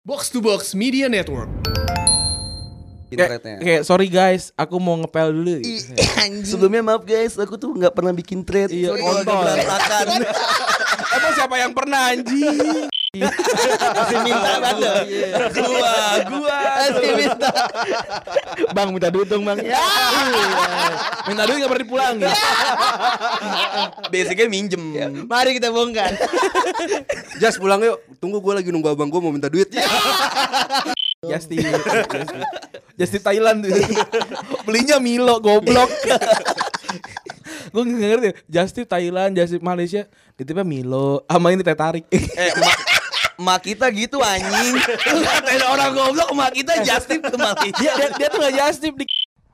Box to Box Media Network. Kayak, kayak sorry guys, aku mau ngepel dulu. gitu. Sebelumnya maaf guys, aku tuh nggak pernah bikin thread. Iya, Sorry. Emang siapa yang pernah anjing? Masih minta banda. Gua, gua. Masih minta. bang minta duit dong bang. Ya. minta duit gak pernah dipulangin. Basicnya minjem. Mari kita bongkar. Jas pulang yuk. Tunggu gua lagi nunggu abang gua mau minta duit. Just di Just di Thailand tuh. Belinya Milo goblok. Gue gak ngerti Just di Thailand, Just di Malaysia Ditipnya Milo Sama ini teh tarik Eh, mak, mak kita gitu anjing. Ngatain orang goblok mak kita Justin ke Malaysia. dia, dia, dia tuh gak just tip di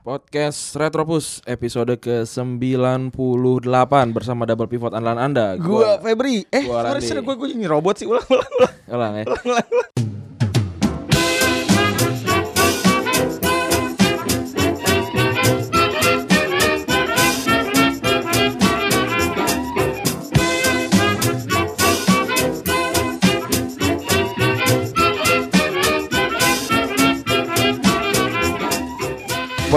Podcast Retropus episode ke-98 bersama double pivot andalan Anda. Gua Febri. Eh, Gua sorry, gue gue ini robot sih. Ulang, ulang, ulang. Ulang ya.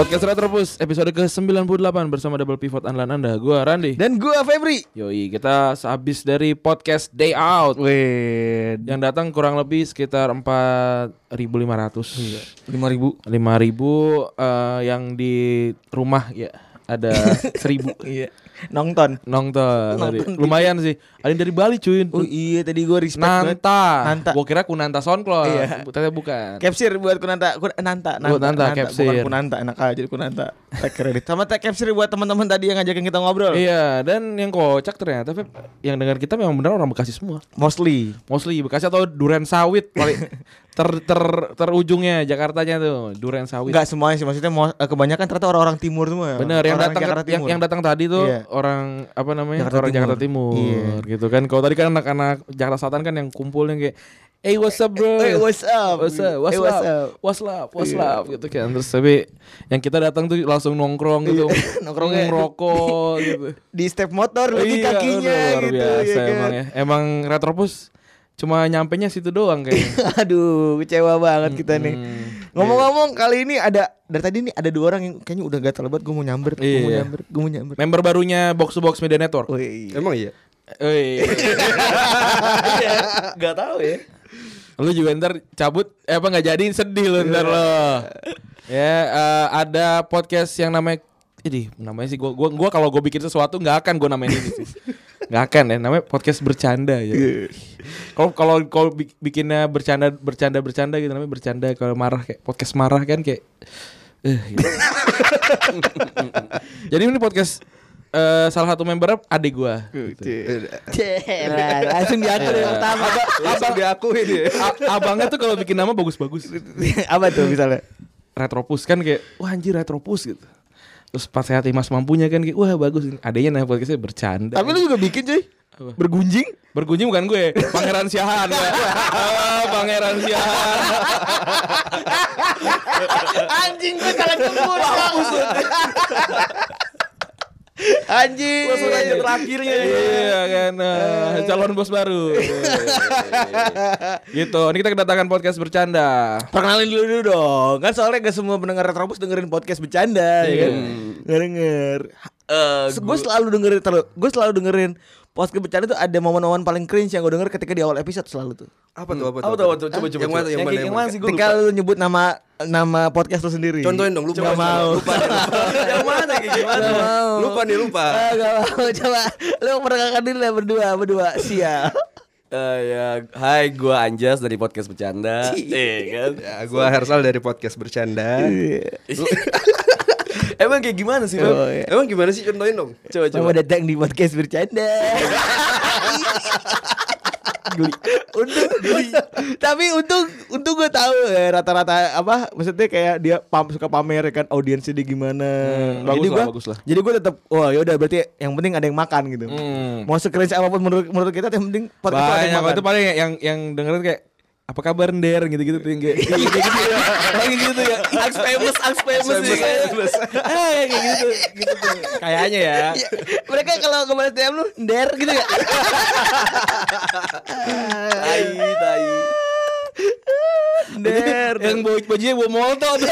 Podcast Retropus episode ke-98 bersama double pivot andalan Anda. Gua Randi. Dan gue Febri. Yoi, kita sehabis dari podcast Day Out Weh, yang datang kurang lebih sekitar 4.500. lima ribu. 5.000 eh, yang di rumah ya ada 1.000 Iya. Nonton. nonton. tadi. Nonton. Lumayan sih. Ada yang dari Bali cuy. Oh iya, tadi gue respect banget. Nanta. Nanta. Gua kira Kunanta Soundcloud. Iya. Ternyata bukan. Capsir buat Kunanta, Kun, Nanta, Nanta, Buat Nanta, capsir. bukan Kunanta, enak aja Kunanta. Tag kredit. Sama tag capsir buat teman-teman tadi yang ngajakin kita ngobrol. Iya, dan yang kocak ternyata Feb, yang dengar kita memang benar orang Bekasi semua. Mostly. Mostly Bekasi atau Duren Sawit paling ter ter terujungnya Jakartanya tuh Duren Sawit. Enggak semuanya sih, maksudnya eh, kebanyakan ternyata orang-orang timur semua. Bener yang datang yang, yang datang tadi tuh Iya. orang apa namanya Jakarta orang Timur. Jakarta Timur Iya. gitu kan. Kalau tadi kan anak-anak Jakarta Selatan kan yang kumpulnya kayak Hey what's up bro Hey, what's up? What's up What's, Hey, what's up? up? What's up What's Iya. up gitu kan Terus tapi Yang kita datang tuh langsung nongkrong gitu Nongkrongnya- Ngerokok gitu Di step motor lagi Iya, kakinya luar gitu biasa ya kan? emang ya Emang Retropus Cuma nyampenya situ doang kayaknya Aduh, kecewa banget kita nih. Ngomong-ngomong kali ini ada dari tadi nih ada dua orang yang kayaknya udah gatal banget gue mau nyamber, gue mau Iya. nyamber, gue mau nyamber. Member barunya Box to Box Media Network Wih. Emang iya. Oi. Gak tahu ya. Lu juga ntar cabut eh apa nggak jadi sedih lu ntar lo. Ya eh, ada podcast yang namanya ini namanya sih gua gua, gua kalau gua bikin sesuatu nggak akan gua namain ini sih. Nggak akan ya namanya podcast bercanda ya. Kalau kalau kalau bi- bikinnya bercanda bercanda bercanda gitu namanya bercanda kalau marah kayak podcast marah kan kayak eh gitu. Jadi ini podcast eh, salah satu member adik gua. Gitu. Celah, langsung diatur yang pertama. Langsung diakui dia. A- abangnya tuh kalau bikin nama bagus-bagus. Apa tuh misalnya? Retropus kan kayak wah anjir Retropus gitu. Terus pas sehat Mas mampunya kan kayak wah bagus. Adanya nah podcastnya bercanda. Tapi lu juga bikin cuy. Apa? Bergunjing? bergunjing bukan gue, Pangeran Siahan. ya. Pangeran Siahan. Anjing gue salah nyebut. Anjing. Langsung aja terakhirnya. Iya kan eh, calon bos baru. gitu. Ini kita kedatangan podcast bercanda. Perkenalin dulu dulu dong. Kan soalnya gak semua pendengar Retrobus dengerin podcast bercanda ya kan. Gak denger. Eh, gue selalu dengerin terus. Gue selalu dengerin podcast bercanda tuh ada momen-momen paling cringe yang gue denger ketika di awal episode selalu tuh. Apa tuh apa tuh? Apa tuh, apa tuh? Coba, coba, Yang mana yang Yang mana yang mana? sih gue Ketika lu nyebut nama nama podcast lu sendiri. Contohin dong, lupa. Gak mau. Lupa, lupa. Yang mana kayak gimana? Gak mau. Lupa nih, lupa. Ah, gak mau. Coba lu perkenalkan diri lah berdua, berdua. Sial. Eh, ya, hai gua Anjas dari podcast bercanda. Eh, kan? Ya, gua Hersal dari podcast bercanda. Emang kayak gimana sih, Oh, iya. Emang gimana sih contohin dong? Coba coba. Selamat datang di podcast bercanda. Geli. Untung, tapi untung, untung gue tahu ya rata-rata apa, maksudnya kayak dia pam, suka pamer kan audiensnya dia gimana. bagus jadi lah, gua, bagus lah. jadi gue tetap, wah yaudah berarti yang penting ada yang makan gitu. Hmm. Mau sekeren apa pun menurut menurut kita yang penting podcast itu ada yang Banyak makan. itu paling yang yang dengerin kayak apa kabar Nder gitu-gitu tuh yang kayak kayak gitu ya. Kayak gitu ya. Ax famous, ax famous nih. Ah, kayak gitu gitu tuh. Kayaknya ya. Iya. Mereka kalau ngebahas DM lu, der gitu ya. Tai, tai. Der. Yang bawa bajunya bawa molto tuh.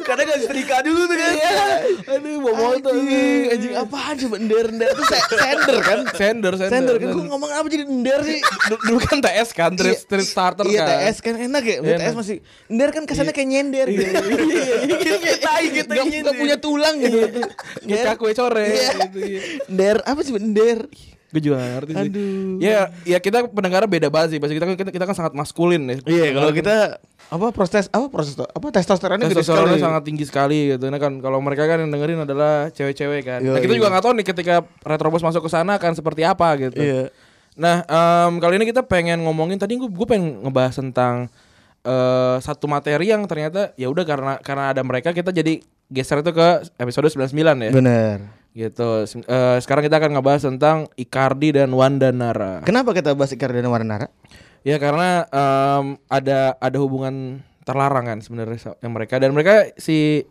Kadang gak setrika dulu tuh kan. Aduh, bawa molto. Anjing, anjing apaan coba ender ender itu se- sender kan? Sender, sender. Sender kan gua ngomong apa jadi ender sih? Du- Dulu kan TS kan, trip, Iya. trip starter iya, kan. TS kan enak ya. Enak. TS masih ender kan kesannya kayak nyender gitu. Kayak tai gitu. Gak, gak punya tulang gitu. Kayak kue core Iya. gitu. iya. Ender apa sih ender? Gue juga gak ngerti sih. Aduh. Ya, ya kita pendengarnya beda banget sih. Pasti kita kan kita, kita kan sangat maskulin ya. Iya, kalau kita apa proses apa proses apa testosteronnya Testosteronnya sangat tinggi sekali gitu. Nah kan kalau mereka kan yang dengerin adalah cewek-cewek kan. Nah, Yoi. kita juga nggak tahu nih ketika Retrobus masuk ke sana akan seperti apa gitu. Iya. Nah, em, kali ini kita pengen ngomongin tadi gue gue pengen ngebahas tentang eh satu materi yang ternyata ya udah karena karena ada mereka kita jadi geser itu ke episode 99 ya. Bener. Gitu. Eh, sekarang kita akan ngebahas tentang Icardi dan Wanda Nara. Kenapa kita bahas Icar dan Warnara? Ya karena em, ada ada hubungan terlarang kan sebenarnya yang mereka dan mereka si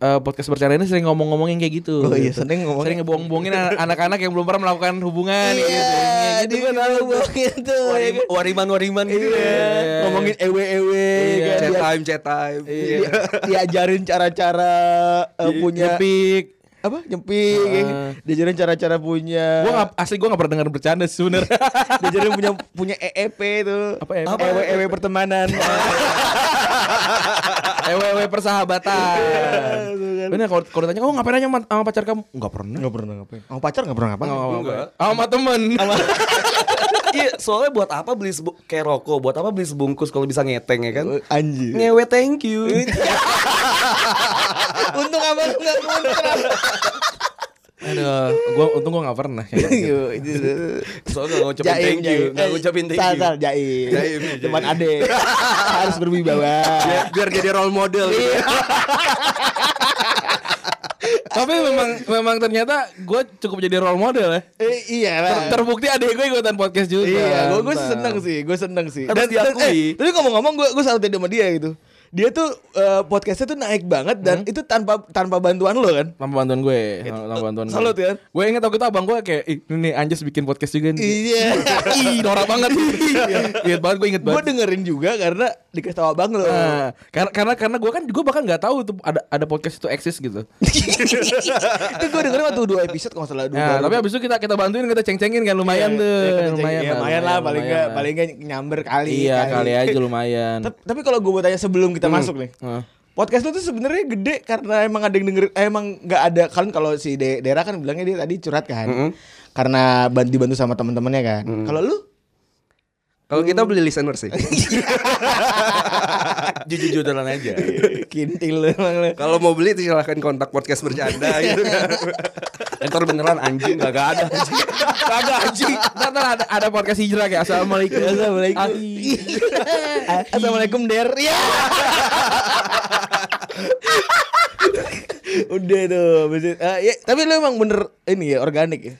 eh, podcast bercanda ini sering ngomong-ngomongin kayak gitu. Oh iya, gitu. sering ngomongin. Sering ngebohong-bohongin anak- anak-anak yang belum pernah melakukan hubungan Iya, gitu. Kayak gitu kan gitu. Wariman-wariman gitu Iya. ya. Ngomongin ewe-ewe Iya. Chat time, chat time. dia- diajarin cara-cara eh, punya Nyepik. Apa nyempik Ah. diajarin cara-cara punya Gua gak, asli gua gak pernah dengar bercanda sih sebenarnya. diajarin punya punya EEP itu Apa EEP? ewe ewe pertemanan Ewe-ewe persahabatan. Bener kalau kalau ditanya kamu ngapain aja sama, sama pacar kamu? Enggak pernah. nggak pernah ngapain sama pacar nggak pernah ngapain Nggak. Sama temen. Iya, soalnya buat apa beli sebu- kayak rokok, buat apa beli sebungkus kalau bisa ngeteng ya kan? anjir Ngewe thank you. Untung apa lu nggak muncrat Aduh, gua untung gua gak pernah. kayak gitu. Soalnya gak ngucapin thank you, gak Eh, ngucapin thank you. sal, jaim Jaim, jaim. teman ade harus berwibawa Biar, biar jadi role model. gitu. Tapi memang memang ternyata gue cukup jadi role model ya. eh, iya lah Ter- terbukti adek gue ikutan podcast juga. Iya, gue gue seneng sih, gue seneng sih. Harus diakui. eh, tapi ngomong-ngomong, gue gue salut sama dia gitu. Dia tuh eh, podcastnya tuh naik banget dan itu tanpa tanpa bantuan lo kan. Tanpa bantuan gue, tanpa bantuan gue. Salut ya. Gue inget waktu itu abang gue kayak, ini nih Anjas bikin podcast juga nih. Iya. Ih, norak banget. Ingat banget, gue inget gue banget. dengerin juga karena dikasih tahu abang lo. Nah, karena karena karena gue kan gue bahkan nggak tahu tuh ada ada podcast itu eksis gitu. itu gue dengerin waktu dua episode kalau salah dua. Nah, tapi abis itu kita kita bantuin kita ceng-cengin kan lumayan Iya, tuh, iya, kita cek- lumayan, iya, lumayan lah, paling lumayan nggak paling nggak nyamber kali. Iya kali aja lumayan. Tapi, tapi kalau gue mau tanya sebelum kita masuk nih, Heeh. podcast lu tuh sebenarnya gede karena emang ada yang denger, eh, emang nggak ada kan kalau si De- Dera kan bilangnya dia tadi curhat kan, karena bantu dibantu sama teman-temannya kan. Kalau lu? Kalau kita beli listener sih. Jujur-jujuran aja. Kintil emang lu. Kalau mau beli silahkan kontak podcast bercanda gitu kan. Entar beneran anjing gak ada anjing. Kagak anjing. Ntar, ntar ada, ada podcast hijrah kayak Assalamualaikum. Assalamualaikum. Ah, Assalamualaikum Der. Ya. Udah tuh. Eh, ya, tapi lu emang bener ini ya organik ya.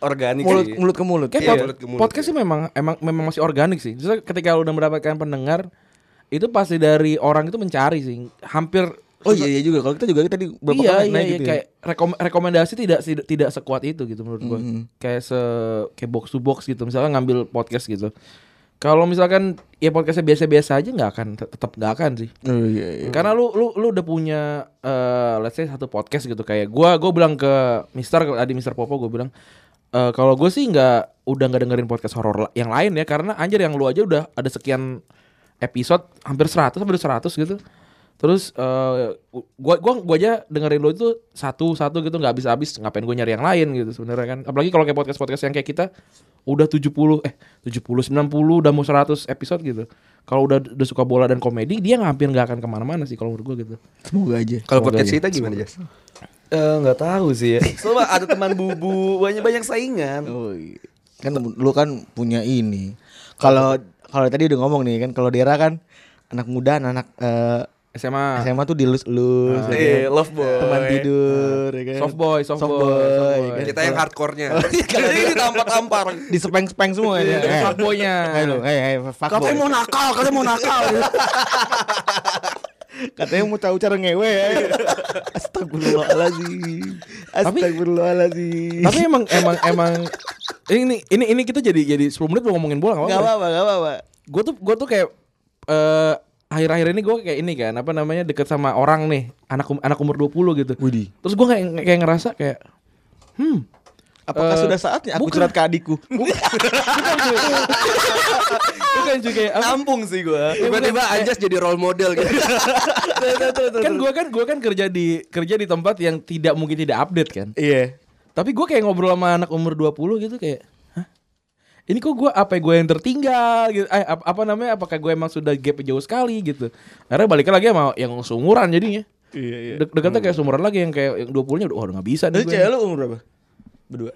Organik Mulut sih. mulut ke mulut. Kayak Iya, pod- mulut ke mulut. podcast sih memang emang memang masih organik sih. Justru ketika lu udah mendapatkan pendengar itu pasti dari orang itu mencari sih. Hampir Oh iya iya juga. Kalau kita juga tadi berapa iya kali iya, naik iya gitu ya. kayak rekom- rekomendasi tidak tidak sekuat itu gitu menurut gua. Kayak se kayak box to box gitu. Misalnya ngambil podcast gitu. Kalau misalkan ya podcastnya biasa-biasa aja nggak akan tet- tetap nggak akan sih. Oh iya iya. Karena lu lu lu udah punya eh let's say satu podcast gitu kayak gua gua bilang ke Mister tadi Mister Popo gua bilang eh kalau gue sih nggak udah nggak dengerin podcast horor yang lain ya karena anjir yang lu aja udah ada sekian episode hampir 100 hampir 100 gitu. Terus eh gua gua gua aja dengerin lu itu satu-satu gitu nggak habis-habis ngapain gue nyari yang lain gitu sebenarnya kan. Apalagi kalau kayak podcast-podcast yang kayak kita udah 70 eh 70 90 udah mau 100 episode gitu. Kalau udah udah suka bola dan komedi dia hampir nggak akan ke mana-mana sih kalau menurut gue gitu. Semoga aja. Kalau podcast aja. kita gimana Jas? Eh nggak tahu sih ya. Soalnya ada teman bubu, banyak banyak saingan. Oh iya. Kan lu kan punya ini. Kalau kalau tadi udah ngomong nih kan kalau Dera kan anak muda anak eh, SMA, SMA tuh dilus-lus ya Eh, kan? love boy. teman tidur ya kan? soft boy, soft, Soft boy, boy, soft boy. kan? Kita yang hardcore-nya. Kalau ini ditampar-tampar. di speng-speng semua ya. Eh, fuckboy-nya. Hei lu, hei hei fuck Katanya boy. mau nakal, katanya mau nakal. Katanya mau tahu cara ngewe ya. Astagfirullahaladzim. Astagfirullahaladzim. Tapi emang emang emang ini ini ini kita jadi jadi 10 menit belum ngomongin bola Gak apa-apa, gak apa-apa. Gue tuh gue tuh kayak eh akhir-akhir ini gue kayak ini kan apa namanya deket sama orang nih anak um- anak umur 20 gitu. Widih. Terus gue kayak kayak ngerasa kayak hmm Apakah Eh, sudah saatnya aku bukan. curhat ke adikku? bukan juga Nampung sih gua. Tiba-tiba Anjas jadi role model gitu. kan gue kan gue kan kerja di kerja di tempat yang tidak mungkin tidak update kan. Iya. Tapi gue kayak ngobrol sama anak umur 20 gitu kayak? Ini kok gue apa gue yang tertinggal gitu eh, apa, apa namanya apakah gue emang sudah gap jauh sekali gitu Akhirnya balik lagi sama yang seumuran jadinya Iya, iya. Dek dekatnya kayak seumuran lagi yang kayak yang 20 nya udah, udah gak bisa nih cewek lu umur berapa? Berdua.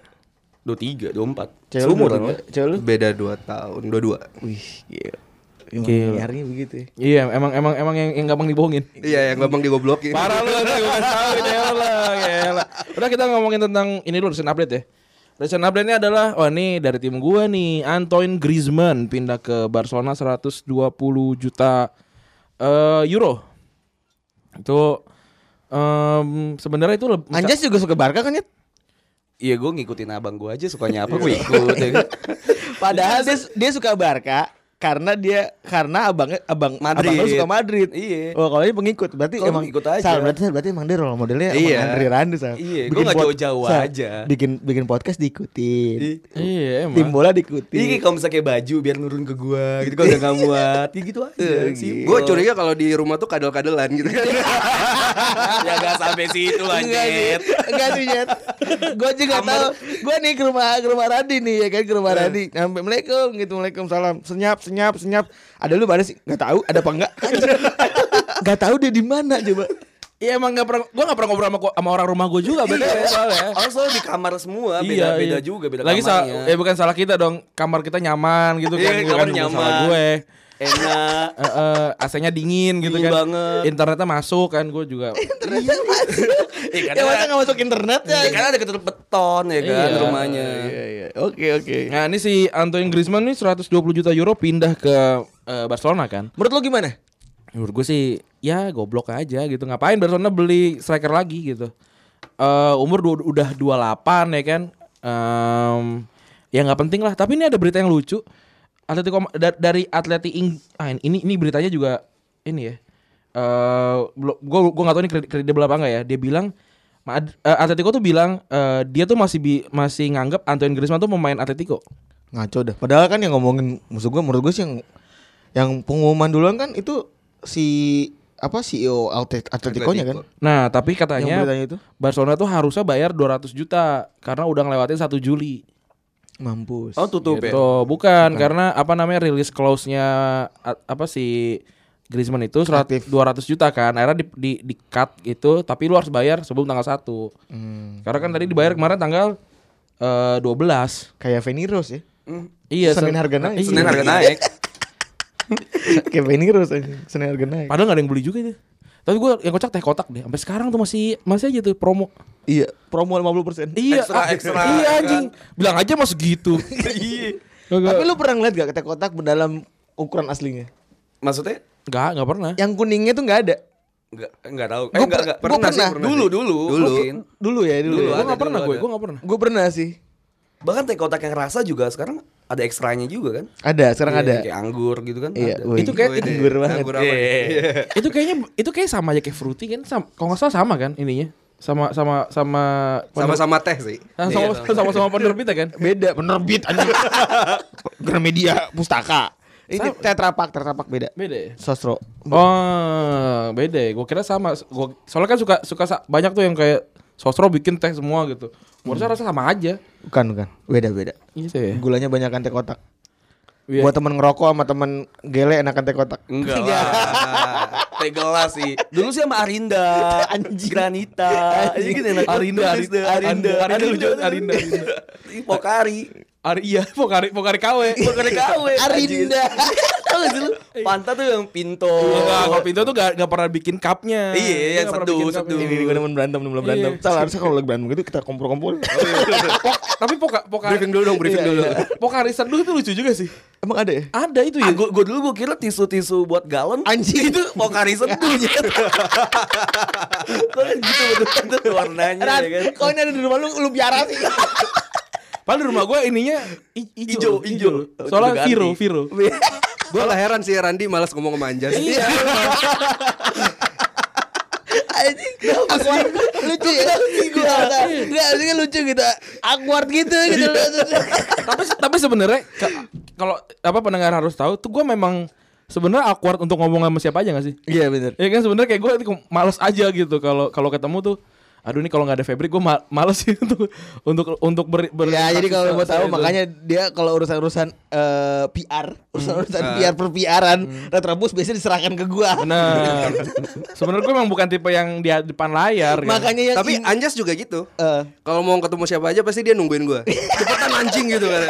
23, 24. Cewek lu Seumuran berapa? lah. Cewek lu? Beda 2 tahun, 22. Wih, gila. Emang nyarinya begitu ya. Iya emang emang emang yang, yang gampang dibohongin Iya, yang gampang digoblokin. Parah lu gue kasih tau ya lah gila. Udah kita ngomongin tentang ini dulu recent update ya Recent update ini adalah Wah ini dari tim gua nih Antoine Griezmann pindah ke Barcelona 120 juta eh, euro Itu em, sebenarnya itu Anjas juga suka Barca kan ya? Iya, gue ngikutin abang gue aja sukanya apa gue ikut. ya kan. Padahal dia, dia suka Barca karena dia karena abangnya abang Madrid. abang lu suka Madrid. Iya. Oh, kalau ini pengikut berarti Kalau emang pengikut aja. Sal, berarti berarti emang dia role modelnya Iya. emang Andri Randus Sal. Iya, gua Bikin nggak pod- jauh-jauh aja. Bikin bikin podcast diikutin. Iya Tim emang bola diikutin. Iya kalau misalnya kayak baju biar nurun ke gua gitu kalau udah gak muat ya gitu aja sih. Gue curiga kalau di rumah tuh kadal-kadelan gitu kan. ya gak sampai situ lah Enggak sih, Jet. enggak sih Jet Gue juga tahu Gue nih ke rumah ke rumah Radi nih ya kan ke rumah Radi Sampai Assalamualaikum gitu Waalaikumsalam Senyap senyap senyap Ada lu pada sih? Gak tahu ada apa enggak Gak tahu dia di mana coba Iya emang gak pernah Gue gak pernah ngobrol sama, sama orang rumah gue juga Bener ya soalnya Oh soalnya di kamar semua Iya, beda-beda iya. juga beda Lagi sa- kamarnya. eh bukan salah kita dong Kamar kita nyaman gitu Iya, kan Bukan kamar nyaman. salah gue Enak. Eh, eh, AC-nya dingin gitu Dingin kan banget. Internetnya masuk kan Gue juga Eh, Ya karena, masa gak masuk internet ya ya, karena ada ketutup beton ya kan Iya. rumahnya. Iya iya Oke oke Nah ini si Antoine Griezmann nih 120 juta euro pindah ke eh, Barcelona kan Menurut lu gimana? Menurut gue sih ya goblok aja gitu Ngapain Barcelona beli striker lagi gitu Eh Umur du- udah 28 ya kan Em, Ya nggak penting lah Tapi ini ada berita yang lucu Atletico da- dari Atleti Ing ah, ini ini beritanya juga ini ya. Eh belum gua gua nggak tahu ini kredit kredibel apa enggak ya. Dia bilang eh, Atletico tuh bilang eh, dia tuh masih bi- masih nganggap Antoine Griezmann tuh pemain Atletico. Ngaco dah Padahal kan yang ngomongin Maksud gue menurut gue sih yang Yang pengumuman duluan kan itu Si Apa CEO Atlet- Atletico-nya kan Nah, tapi katanya itu Barcelona tuh harusnya bayar 200 juta karena udah ngelewatin 1 Juli. Mampus Oh tutup ya. Gitu. Bukan, karena apa namanya rilis clause-nya apa si Griezmann itu 100, 200 juta kan. Akhirnya di, di, di cut gitu, tapi lu harus bayar sebelum tanggal 1. Hmm. Karena kan tadi dibayar kemarin tanggal eh 12. Kayak Feni Rose ya Iya, Senin sen- harga naik. Iya. Senin harga naik. Kayak Feni Rose aja Senin harga naik Padahal gak ada yang beli juga itu. Tapi gue yang kocak teh kotak deh. Sampai sekarang tuh masih masih aja tuh promo. Iya Promo 50% Iya, Ekstra, ah, ekstra, Iya kan? anjing. Bilang aja mas segitu. Iya. Tapi lu pernah ngeliat gak ketek kotak dalam ukuran aslinya? Maksudnya Enggak, enggak pernah. Yang kuningnya tuh nggak ada. Enggak enggak tahu. Eh Gua enggak per- enggak gua pernah, sih, pernah. Dulu dulu. Dulu. Mungkin. Dulu ya, dulu. Dulu ya. Gue ada, gak pernah gue, ada. gue gak pernah. Gue pernah sih. Bahkan teh kotak yang rasa juga sekarang ada ekstranya juga kan? Ada, sekarang Iya, ada. Kayak anggur gitu kan. Iya, ada. Itu kayak- Woi, anggur banget. Anggur apa? Iya. itu kayaknya itu kayak sama aja kayak fruity kan sama, kalau nggak salah sama kan ininya sama sama sama Sama-sama teh sih. Nah, sama sama sama penerbitnya kan Beda, penerbit anjing. Gramedia Pustaka. Ini tetrapak, tetrapak beda. beda ya Sosro. oh beda ya gue kira sama gua, soalnya kan suka suka banyak tuh yang kayak sosro bikin teh semua gitu gue rasa rasa sama aja Bukan, bukan. Beda, beda. gitu ya Gulanya banyak teh kotak. Iya. Buat temen ngerokok sama temen gele enakan teh kotak. Enggak lah. Teh gelas sih. Dulu sih sama Arinda, Anjing. Granita. Anjing. enak. Arinda, Tulis Arinda, deh, Arinda, Arinda lucu, Arinda, Arinda. Ih, Pokari. Aria, Pokari Pokari KW. Bukan KW. Arinda. Tahu gak sih lu? Panta tuh yang pinto. Enggak, kalau Pinto tuh gak, gak pernah bikin cupnya. Iya, Dia yang seduh, seduh. cupnya. Ini gue nemen berantem, nemen berantem. Iya. Salah harusnya kalau lagi berantem gitu kita kumpul-kumpul. Pok- tapi Poka Pokari Briefing dulu dong, briefing Iya, dulu. Pokari seduh itu lucu juga sih. Emang ada ya? Ada itu ya. Ah, gua, gua dulu gua kira tisu-tisu buat galon Anjing. itu pokari seduhnya. Soalnya gitu betul tuh warnanya Ran, ya kan. kau ini ada di rumah lu, lu biara sih. Padahal di rumah gue ininya ijo, ijo. Soalnya Udah ganti. Viro, Viro. Gue lah heran sih Randi malas ngomong sama Anjas. Iya. Anjing. Awkward. lucu ya. Gua Enggak, ini kan lucu gitu. Awkward gitu gitu. tapi tapi sebenarnya ka- kalau apa pendengar harus tahu tuh gue memang sebenarnya awkward untuk ngomong sama siapa aja gak sih? Iya bener. Ya kan sebenarnya kayak gue males aja gitu kalau kalau ketemu tuh aduh ini kalau nggak ada Febri gue ma- males sih untuk untuk untuk ber, ber- Ya jadi kalau mau tahu itu. makanya dia kalau urusan-urusan eh, PR, urusan-urusan PR per PR-an, Retrobus biasanya diserahkan ke gua. benar sebenarnya gue emang bukan tipe yang di depan layar kan. Makanya yang Tapi in- Anjas juga gitu. eh, Kalau mau ketemu siapa aja pasti dia nungguin gue. Cepetan anjing gitu kan.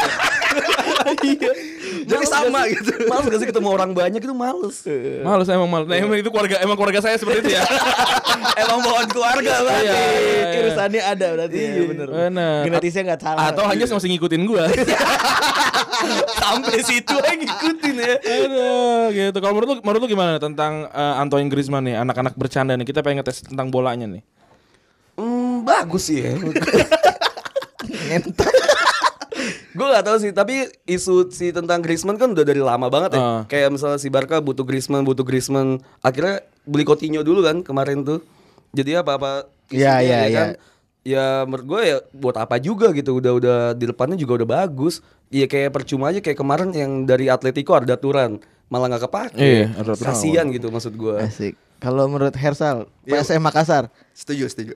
Jadi sama gitu. Males gak sih ketemu orang banyak itu males. males emang males nah, emang itu keluarga emang keluarga saya seperti itu ya Emang bawaan keluarga banget. Iya, iya, iya. Irisannya ada berarti ya bener. Bener. Genetisnya nggak salah. atau hanya masih ngikutin gue Sampai situ aja ngikutin ya. Aduh, gitu. Kalau menurut lu, menurut lu gimana tentang eh, Antoine Griezmann nih, anak-anak bercanda nih? Kita pengen ngetes tentang bolanya nih. Hmm, bagus sih ya. Gue gak tahu sih, tapi isu si tentang Griezmann kan udah dari lama banget ya. Ah. Kayak misalnya si Barca butuh Griezmann, butuh Griezmann. Akhirnya beli Coutinho dulu kan kemarin tuh. Jadi apa-apa Iya, isunya, iya, ya iya. kan. Ya menurut gue ya buat apa juga gitu. Udah udah di depannya juga udah bagus. Iya kayak percuma aja kayak kemarin yang dari Atletico ada Turan malah nggak kepake. Iya, Arda Turan Kasian gitu maksud gue. Asik. Kalau menurut Hersal, PSM Makassar. Setuju, setuju.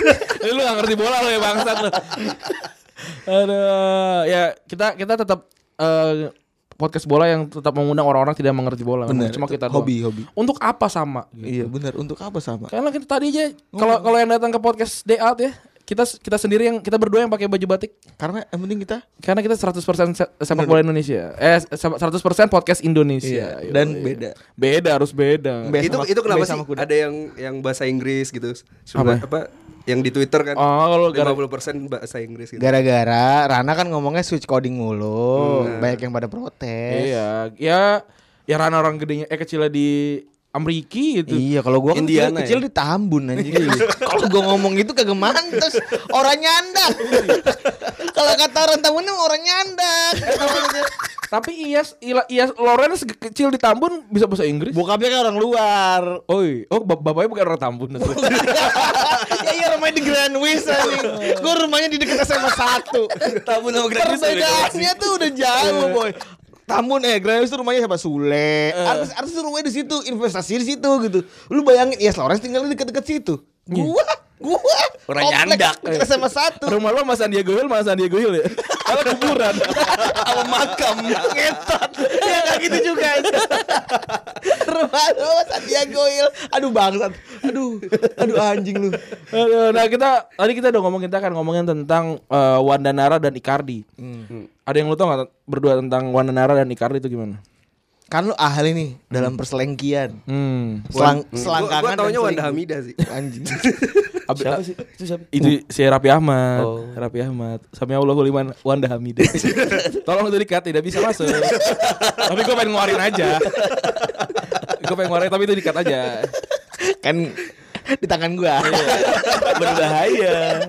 Lu gak ngerti bola lu ya bangsat lu. Aduh, ya kita kita tetap eh, podcast bola yang tetap mengundang orang-orang tidak mengerti bola. Bener, Cuma kita hobi, doang. hobi. Untuk apa sama? gitu. Iya benar. Untuk apa sama? Karena kita tadi aja kalau kalau yang datang ke podcast Day Out ya, kita kita sendiri yang kita berdua yang pakai baju batik. Karena yang penting kita Karena kita 100% se- sepak bola Indonesia. Eh 100% podcast Indonesia. Iya, dan Yoi. beda. Beda harus beda. Be- itu sama- itu kenapa sih sama kuda. ada yang yang bahasa Inggris gitu? Apa? Apa? apa? Yang di Twitter kan. Oh, kalau gara- 50% bahasa Inggris gitu. gara-gara Rana kan ngomongnya switch coding mulu, banyak yang pada protes. Iya, ya ya Rana orang gedenya eh kecilnya di Amriki gitu. Iya, kalau gua kan Indiana kecil, kecil di Tambun anjing. kalau gua ngomong gitu kagak mantes, orang nyandak. kalau kata orang Tambun ini orang nyandak. Tapi Iyas Iyas Lawrence kecil di Tambun bisa bahasa Inggris. Bokapnya kan orang luar. Oh, iya. oh bap- bapaknya bukan orang Tambun. ya iya rumahnya di Grand Wis anjing. Gua rumahnya di dekat SMA 1. Tamu nama gratis Perbedaannya tuh udah jauh, boy. Tambun eh Grand Wis tuh rumahnya siapa Sule. Artis artis tuh rumahnya di situ, investasi di situ gitu. Lu bayangin Yes Lawrence tinggal di dekat-dekat situ. Gua gua Orang nyandak. dekat SMA 1. Rumah lo sama Sandiago Hill sama Sandiago Hill ya? Kalau kuburan. Sama makam. ngetot. Ya enggak gitu juga. Rumah lu Sandiago Hill. Aduh bangsat. Aduh. Aduh anjing lu. Aduh, nah kita tadi kita udah ngomong kita kan ngomongin tentang eh, Wanda Nara dan Icardi. Ada yang lu tau gak berdua tentang Wanda Nara dan Icardi itu gimana? Kan lu ahli nih dalam perselengkian. Hmm. Selang, Gua, selangkangan gua taunya dan Wanda. Hamidah sih. Anjing. siapa sih? Itu siapa? Itu si Rapi Ahmad. Rapi Ahmad. Sami Allah liman Wanda Hamidah. Tolong itu dikat tidak bisa masuk. tapi gue pengen ngeluarin aja. gue pengen ngeluarin tapi itu dikat aja. kan di tangan gua. Berbahaya.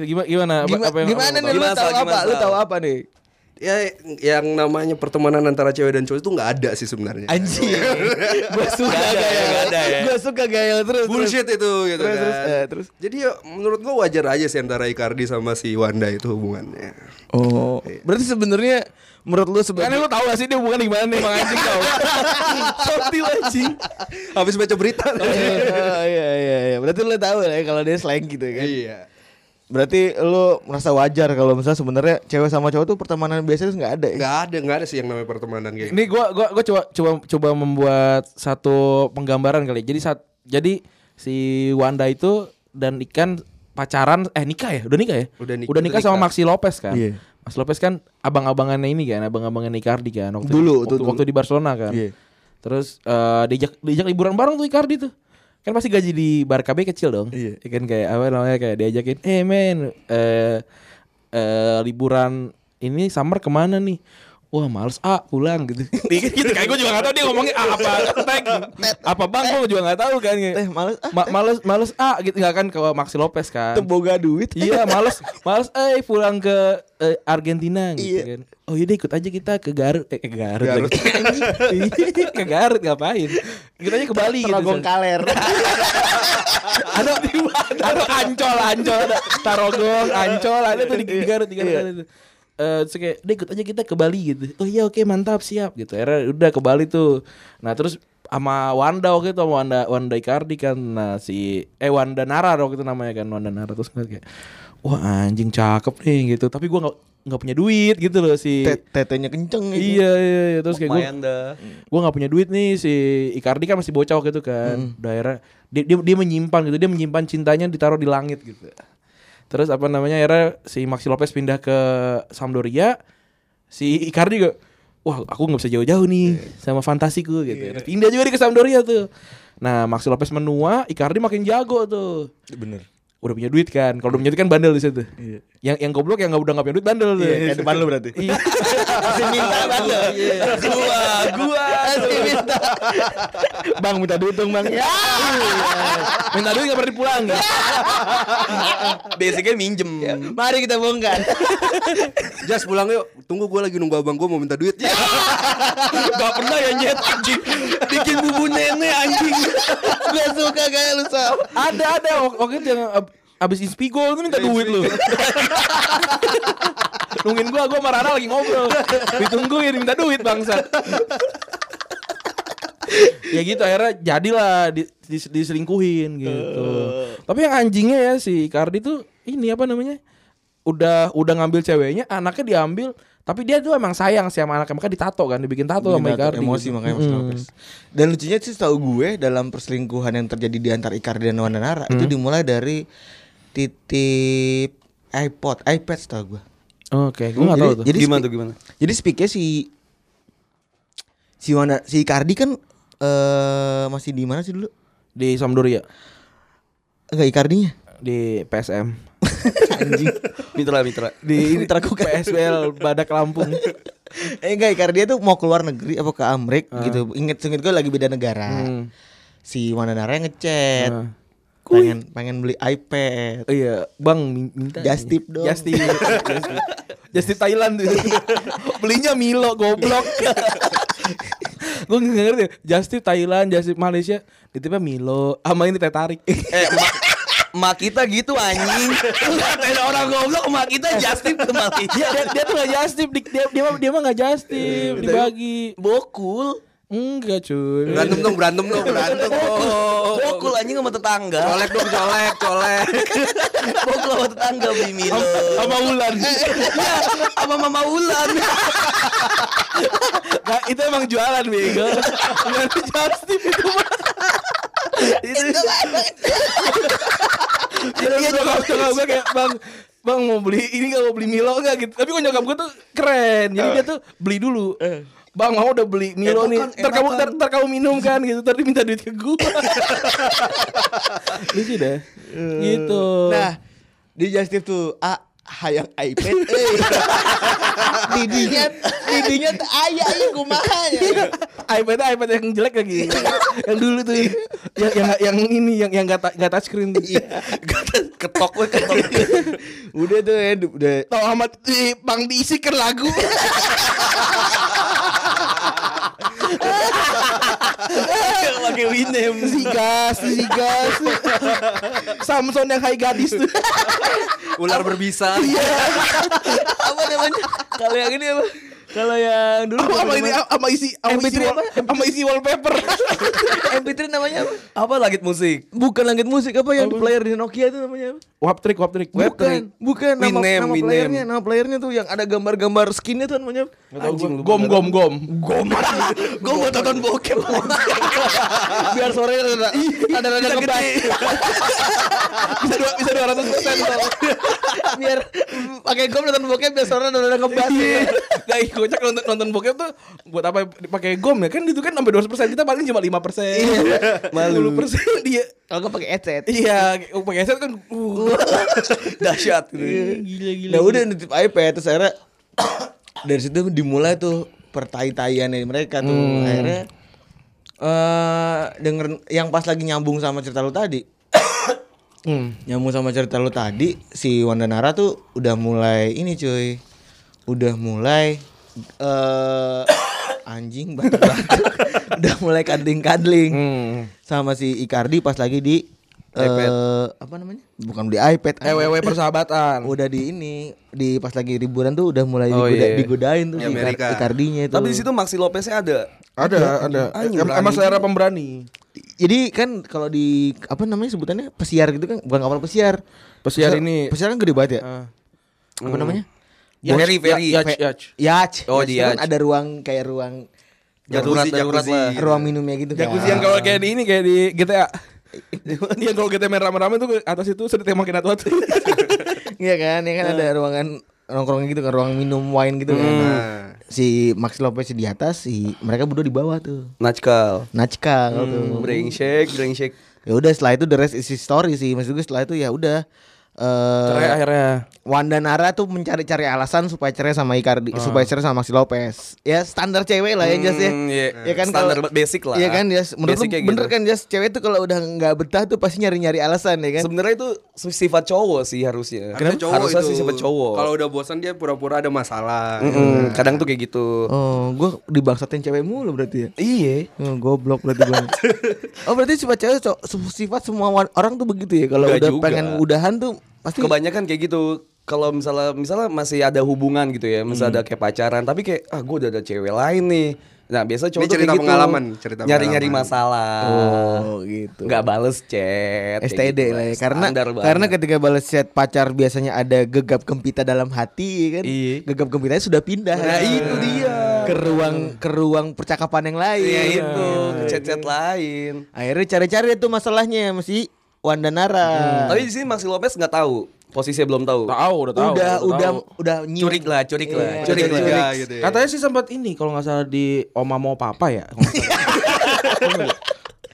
Gimana gimana? Apa- Gimana, apa yang- gimana apa- nih lu tahu apa? Lu tahu apa nih? Ya yang namanya pertemanan antara cewek dan cowok itu nggak ada sih sebenarnya. Anjing. gua suka ada ya, gaya. nggak ada ya. Gua suka gaya terus. Bullshit itu gitu Terus, kan. terus, eh, terus. Jadi ya, menurut gua wajar aja sih antara Icardi sama si Wanda itu hubungannya. Oh. Berarti sebenarnya menurut lu sebagai lu tahu gak sih dia hubungan gimana nih Bang anjing kau? Sotil anjing. Habis baca berita. Oh, iya iya iya. Berarti lu tahu ya kalau dia slang gitu kan. iya. Berarti lu merasa wajar kalau misalnya sebenarnya cewek sama cowok tuh pertemanan biasa tuh nggak ada ya? Nggak ada, nggak ada sih yang namanya pertemanan kayak gitu. Ini gua gua gua coba coba coba membuat satu penggambaran kali. Jadi saat jadi si Wanda itu dan Ikan pacaran eh nikah ya? Udah nikah ya? Udah nik- Udah nikah sama nikah. Maxi Lopez kan. Iya. Mas Lopez kan abang-abangannya ini kan, abang-abangannya Icardi kan waktu Dulu, waktu, waktu di Barcelona kan. Iya. Terus eh, diajak diajak liburan bareng tuh Icardi tuh. Kan pasti gaji di Barca B kecil dong. Iya. Ya kan kayak apa namanya kayak diajakin, "Eh men, eh eh, liburan ini summer ke mana nih?" Wah males ah pulang gitu. Dikit gitu kayak gue juga gak tahu dia ngomongnya ah, apa Tek, apa bang gue juga gak tahu kan. Teh males ah. Ma- males males ah gitu nggak kan ke Maxi Lopez kan. Tuh boga duit. Iya males males eh pulang ke eh, Argentina gitu Iya. kan. Oh yaudah ikut aja kita ke Garut eh ke Garut, lagi. Iya, ke Garut ngapain? Kita aja ke Bali gitu. Tarogong kaler. Ada ada Ancol Ancol ada Tarogong Ancol ada tuh di, di Garut di Garut Iya. ada Eh, terus kayak, "Udah ikut aja kita ke Bali gitu. Oh iya oke mantap siap gitu. Akhirnya udah ke Bali tuh. Nah terus sama Wanda waktu itu sama Wanda Wanda Icardi kan nah si eh Wanda Nara waktu itu namanya kan Wanda Nara terus kayak wah anjing cakep nih gitu tapi gua nggak nggak punya duit gitu loh si Te- Tetenya kenceng gitu. iya iya, iya. terus kayak gua Lumayan dah. gue nggak punya duit nih si Icardi kan masih bocah waktu itu kan daerah dia, dia dia menyimpan gitu dia menyimpan cintanya ditaruh di langit gitu terus apa namanya akhirnya si Maxi Lopez pindah ke Sampdoria. Si Icardi juga wah aku nggak bisa jauh-jauh nih sama fantasiku gitu. Terus pindah juga dia ke Sampdoria tuh. Nah Maxi Lopez menua Icardi makin jago tuh. Bener. Udah punya duit kan kalau udah punya duit kan bandel di situ yang yang goblok yang nggak udah nggak punya duit bandel tuh Iya, kayak depan lu berarti. Iya. Masih minta bandel. Gua, gua. Masih minta. Bang minta duit dong bang. Ya. minta duit nggak pernah dipulangin Basicnya minjem. Mari kita bongkar. Jas pulang yuk. Tunggu gue lagi nunggu abang gue mau minta duit. Gak pernah ya nyet anjing Bikin bubu nenek anjing Gue suka kayak lu Sal. Ada ada. Wak- Waktu itu yang ab- Abis Inspigo tuh minta duit lu. Nungguin gua Gua sama Rara lagi ngobrol. Ditungguin minta duit bangsa Ya gitu akhirnya jadilah di, dis- diselingkuhin gitu. Tapi yang anjingnya ya si Icardi tuh Ini apa namanya Udah udah ngambil ceweknya Anaknya diambil Tapi dia tuh emang sayang sih sama anaknya Makanya ditato kan Dibikin tato sama Icardi emosi gitu. makanya Mas Mm. Lopez. Dan lucunya sih tahu gue dalam perselingkuhan yang terjadi di antara Icardi dan Wanda Nara itu dimulai dari titip iPod, iPad tahu gue. Oke, gue gak Jadi- tahu tuh. Jadi Gimana tuh gimana? Jadi speaknya si si Wanda si Icardi kan eh masih di mana sih dulu? Di Sampdoria, Enggak Icardinya. di PSM, Anjing. Mitra mitra. di PSBL Badak Lampung. eh enggak Icardi tuh mau keluar negeri apa ke Amrik gitu. Ingat inget gue lagi beda negara. Hmm. Si Wanda Nara yang ngechat. Ah. Pengen pengen beli iPad. Oh iya, Bang min- minta. Just tip dong. Just tip. Just tip. Just tip Thailand tuh. Belinya Milo goblok. gue gak ngerti Just tip Thailand, Just tip Malaysia Ditipnya Milo Sama ini teh tarik Eh, mak, mak kita gitu anjing. Ada orang goblok mak kita justip ke Malaysia. dia, dia, dia tuh gak just tip Dia, dia, dia, mah- dia mah gak just tip Dibagi Bokul. Enggak cuy Berantem dong, berantem dong, berantem dong. Bokul anjing sama tetangga. Colek dong, colek, colek. Bokul sama tetangga beli Milo. Sama Wulan Ya, sama Mama Ulan. Nah, itu emang jualan bego. Bukan just tip itu mah. Itu. Jadi iya nyokap nyokap gue kayak bang Bang mau beli ini gak mau beli Milo gak gitu. Tapi kok nyokap gue tuh keren. Jadi dia tuh beli dulu. Bang mau udah beli Milo nih. Ntar kamu ntar, ntar kamu minum kan gitu. Ntar dia minta duit ke gue Lucu deh. Gitu. Nah, di Just Tip tuh. A hayang iPad eh. didinya didinya tuh aya aya kumaha ya. iPad iPad yang jelek lagi. Yang dulu tuh. Yang yang yang ini yang yang gak, gak touch screen tuh Ketok gue ketok. Udah tuh ya udah. Tau amat di bang diisikan lagu Pakai Winem. Zigas Zigas Samson yang high gadis tuh Ular berbisa. apa namanya? Kalau yang ini apa? Kalau yang dulu Apa ini sama isi sama isi, MP3 wall- apa? sama isi wallpaper. MP3 namanya apa? Apa langit musik? Bukan langit musik apa yang di player di Nokia itu namanya apa? wap trick, wap trick. Bukan, bukan nama, Winem, nama playernya, nama playernya tuh yang ada gambar-gambar skinnya tuh namanya Anjing lu. Gom gom gom. Gom Gue mau tonton bokep Biar sore ada ada ada ngebas Bisa dua bisa dua ratus persen Biar pakai gom nonton bokep biar sore ada ada ngebas Gak kocak nonton nonton bokep tuh buat apa dipakai gom ya kan itu kan sampai 200 persen kita paling cuma 5 persen. Malu persen dia. Kalau gue pakai headset Iya, pakai headset kan. Uh. Dahsyat gitu. Gila gila. Nah udah nitip iPad terus akhirnya dari situ dimulai tuh pertai-taiannya mereka tuh akhirnya eh denger yang pas lagi nyambung sama cerita lu tadi nyambung sama cerita lu tadi si Wanda Nara tuh udah mulai ini cuy udah mulai eh anjing batuk-batuk udah mulai kadling-kadling sama si Icardi pas lagi di eh apa namanya bukan di iPad EWW persahabatan. udah di ini di pas lagi liburan tuh udah mulai Oh, digoda- iya. digodain tuh Di Amerika. Icardinya itu. Tapi di situ Maxi Lopeznya ada. Ada, ada. Berani Emang selera pemberani. Jadi kan kalau di apa namanya sebutannya pesiar gitu kan bukan kapal pesiar. Pesiar ini- Pesiar kan gede banget ya. Ah. Apa namanya? Ferry, ferry. Yacht, yacht. Yacht. Oh, di Yacht kan ada ruang kayak ruang Jacuzzi, jacuzzi. lah. ruang minumnya gitu kan. Jacuzzi yang kalau kayak di ini kayak di GTA. Yang kalau GTA main rame-rame tuh atas itu sering tembakin atu-atu. Iya kan, ya kan ada ruangan nongkrong gitu kan, ruang minum wine gitu kan. Nah. Si Max Lopez di atas, si mereka berdua di bawah tuh. Najkal. Nachka tuh. Brengsek, brengsek. Ya udah setelah itu the rest is history sih. Maksud gue setelah itu ya udah eh Cerai akhirnya. Wanda Nara tuh mencari-cari alasan supaya cerai sama Icardi, supaya cerai sama Maxi Lopez. Ya standar cewek lah ya Jas ya. Hmm, iya. Ya kan Standar kalau- basic lah. Iya kan Jas, menurut lu bener gitu. kan Jas, cewek tuh kalau udah nggak betah tuh pasti nyari-nyari alasan ya kan. Sebenarnya itu sifat cowok sih harusnya. Harusnya cowok Harusnya itu. sih sifat cowok. Kalau udah bosan dia pura-pura ada masalah. Mm-mm, kadang tuh kayak gitu. Oh, gua dibangsatin cewek mulu berarti ya. Iya. Oh, goblok berarti gua. oh, berarti sifat cewek sifat semua orang tuh begitu ya. Kalau udah juga. pengen udahan tuh pasti Kebanyakan kayak gitu. Kalau misalnya misalnya masih ada hubungan gitu ya, misalnya ada kayak pacaran, tapi kayak ah gue udah ada cewek lain nih. Nah biasa cowok Ini cerita kayak gitu. pengalaman, cerita nyari-nyari pengalaman. masalah. Oh, gitu. Nggak bales chat. STD gitu lah ya karena karena ketika balas chat pacar biasanya ada gegap gempita dalam hati ya kan Iya. gegap gempitanya sudah pindah Nah, itu dia. ke ruang ke ruang percakapan yang lain Iya itu, chat-chat lain. akhirnya cari-cari itu masalahnya masih Wanda Nara Tapi di sini Maxi Lopez nggak tahu, posisinya belum tahu. Tahu, udah tahu. udah udah tahu. udah nyium. Curik lah, curik lah, Iya, curik Curiga lah. gitu ya. Katanya sih sempat ini kalau nggak salah di Oma mau papa ya.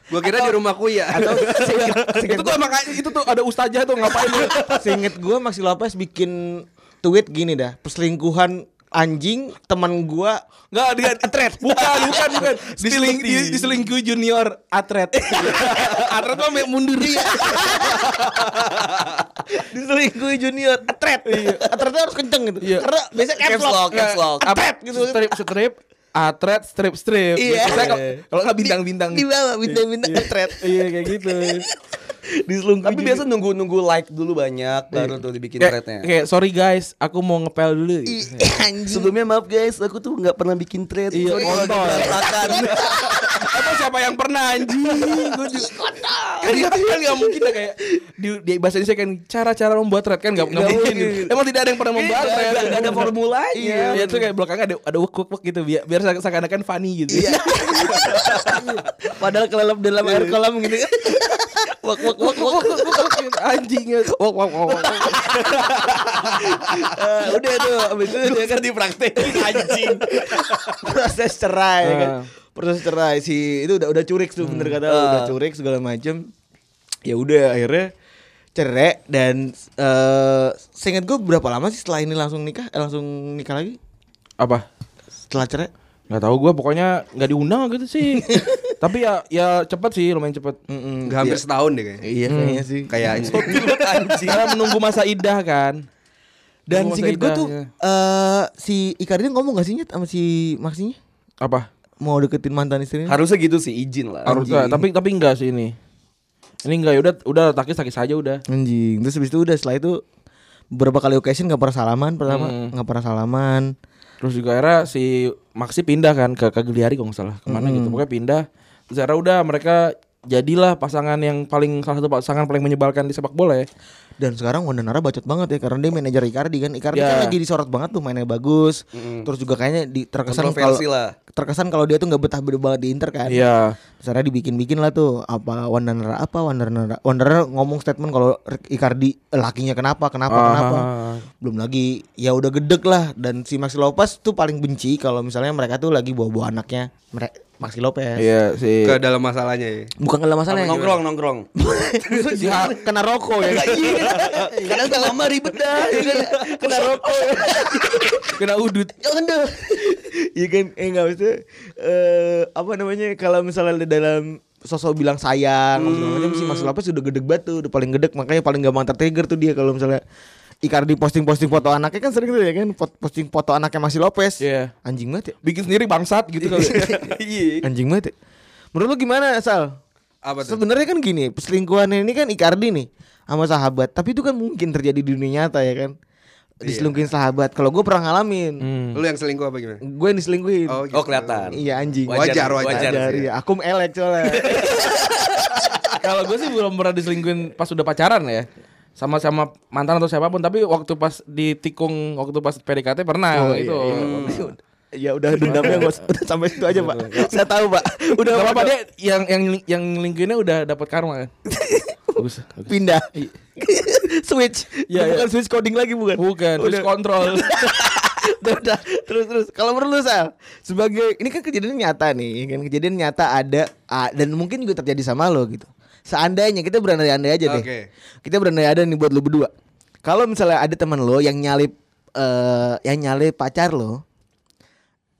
Gua kira di rumahku ya. atau seinget, itu tuh makanya itu tuh ada ustazah tuh ngapain lu? seinget gue Maxi Lopez bikin tweet gini dah perselingkuhan anjing teman gua Enggak dia atlet. Bukan, bukan, bukan. Diseling, di, diselingkuh junior atlet. atlet mah mundur. diselingkuhi junior atret atretnya harus kenceng gitu Iya. karena biasanya caps lock caps lock. atret gitu Strip, strip, atlet, strip, strip. Iya. Biasanya kalau- nggak bintang-bintang. di bawah bintang-bintang atret Iya kayak gitu. diselingkuhi Tapi biasa nunggu-nunggu like dulu banyak baru tuh dibikin Kayak, threadnya. kayak sorry guys, aku mau ngepel dulu. anjing Sebelumnya maaf guys, aku tuh nggak pernah bikin thread. Iya, kontol. siapa yang pernah anjing? Juga- kan nggak kan nggak mungkin dah kayak di, di bahasa Indonesia kan cara-cara membuat thread kan nggak mungkin. Emang tidak ada yang pernah membuat Nggak- thread. nggak- ada formulanya. Iya, ya itu kayak belakangnya ada ada wuk wuk gitu biar biar seakan-akan funny gitu. Iya. padahal kelelep dalam air kolam gitu kan wak wak wak wak anjing ya. Wok wok wok. wok. Eh, udah tuh abis itu dia kan dipraktekin anjing proses cerai kan Ah. Proses cerai si itu udah udah curik tuh bener kata lu, udah curik segala macem ya udah akhirnya cerai dan eh seingat gue berapa lama sih setelah ini langsung nikah eh, langsung nikah lagi Apa? setelah cerai Gak tahu gue pokoknya nggak diundang gitu sih. Tapi ya ya cepet sih lumayan cepet. Mm-mm. Nggak hampir setahun deh kayaknya. iya kayaknya sih. Anjing. Karena menunggu masa idah kan. dan masa gue tuh eh si Icardi ngomong gak sih Nyet sama si Maxinya apa? Mau deketin mantan istrinya Harusnya gitu sih izin lah. Harusnya, tapi tapi enggak sih ini. Ini enggak ya udah udah takis takis saja udah. Anjing. Terus habis itu udah setelah itu beberapa kali occasion gak pernah salaman pertama, Hmm. pernah salaman. Terus juga akhirnya si Maxi pindah kan ke Cagliari kalau nggak salah ke mana gitu. Pokoknya pindah. Terus akhirnya udah mereka jadilah pasangan yang paling salah satu pasangan paling menyebalkan di sepak bola ya. Dan sekarang Wandanara bacot banget ya karena dia manajer Icardi kan. Icardi Ya. kan lagi disorot banget tuh mainnya bagus. Terus juga kayaknya di, terkesan kalau terkesan kalau dia tuh nggak betah betah banget di Inter kan. Iya. Misalnya dibikin-bikin lah tuh apa Wandanara apa Wandanara Wandanara ngomong statement kalau Icardi eh, lakinya kenapa kenapa Ah. kenapa. Belum lagi ya udah gedek lah dan si Maxi Lopez tuh paling benci kalau misalnya mereka tuh lagi bawa-bawa anaknya mereka Maxi Lopez. Iya si Ke dalam masalahnya ya. Bukan kalau masalah nongkrong nongkrong. si kena rokok ya. Karena udah lama ribet dah. ya kan? kena rokok. kena udut. Jangan deh. Iya kan eh enggak maksudnya eh apa namanya kalau misalnya dalam sosok bilang sayang hmm. si Mas Lopez sudah gedeg banget tuh, udah paling gedeg makanya paling gampang tertrigger tuh dia kalau misalnya Icardi posting-posting foto anaknya kan sering tuh ya kan posting foto anaknya masih Lopez. Iya. Anjing banget ya. Bikin sendiri bangsat gitu kali. Iya. Anjing banget ya. Menurut lu gimana Sal? Apa tuh? Sebenarnya kan gini, perselingkuhan ini kan Icardi nih sama sahabat, tapi itu kan mungkin terjadi di dunia nyata ya kan. Diselingkuhin sahabat. Kalau gue pernah ngalamin, Hmm. Lu yang selingkuh apa gimana? gue yang diselingkuhin. Oh, gitu. Oh kelihatan. Iya anjing. Wajar, wajar. iya. Aku elek soalnya. Kalau gue sih belum pernah diselingkuhin pas udah pacaran ya. Sama-sama mantan atau siapa pun tapi waktu pas ditikung waktu pas PDKT pernah Oh, itu. ya udah dendamnya usah- udah sampai situ aja pak. Saya tahu pak. Udah apa-apa Pak. dia yang yang yang lingkuinnya udah dapat karma kan. bagus, bagus. pindah. switch. Iya, Udah iya. bukan switch coding lagi bukan. Bukan, Udah. switch control. udah, terus terus kalau menurut lu Sal sebagai ini kan kejadian nyata nih kan kejadian nyata ada dan mungkin juga terjadi sama lo gitu seandainya kita berandai-andai aja deh Oke. kita berandai-andai nih buat lu berdua kalau misalnya ada teman lo yang nyalip eh yang nyalip pacar lo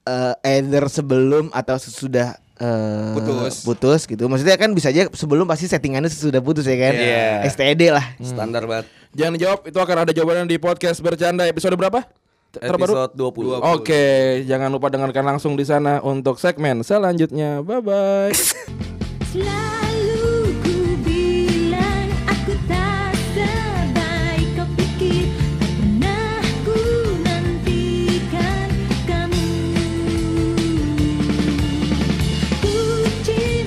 eh either sebelum atau sesudah eh, Putus. putus gitu maksudnya kan bisa aja sebelum pasti settingannya sesudah putus ya kan Iya. STD lah Standar banget. Jangan dijawab, itu akan ada jawabannya di podcast bercanda episode berapa? Terbaru? Episode 20. Oke, jangan lupa dengarkan langsung di sana untuk segmen selanjutnya. Bye bye.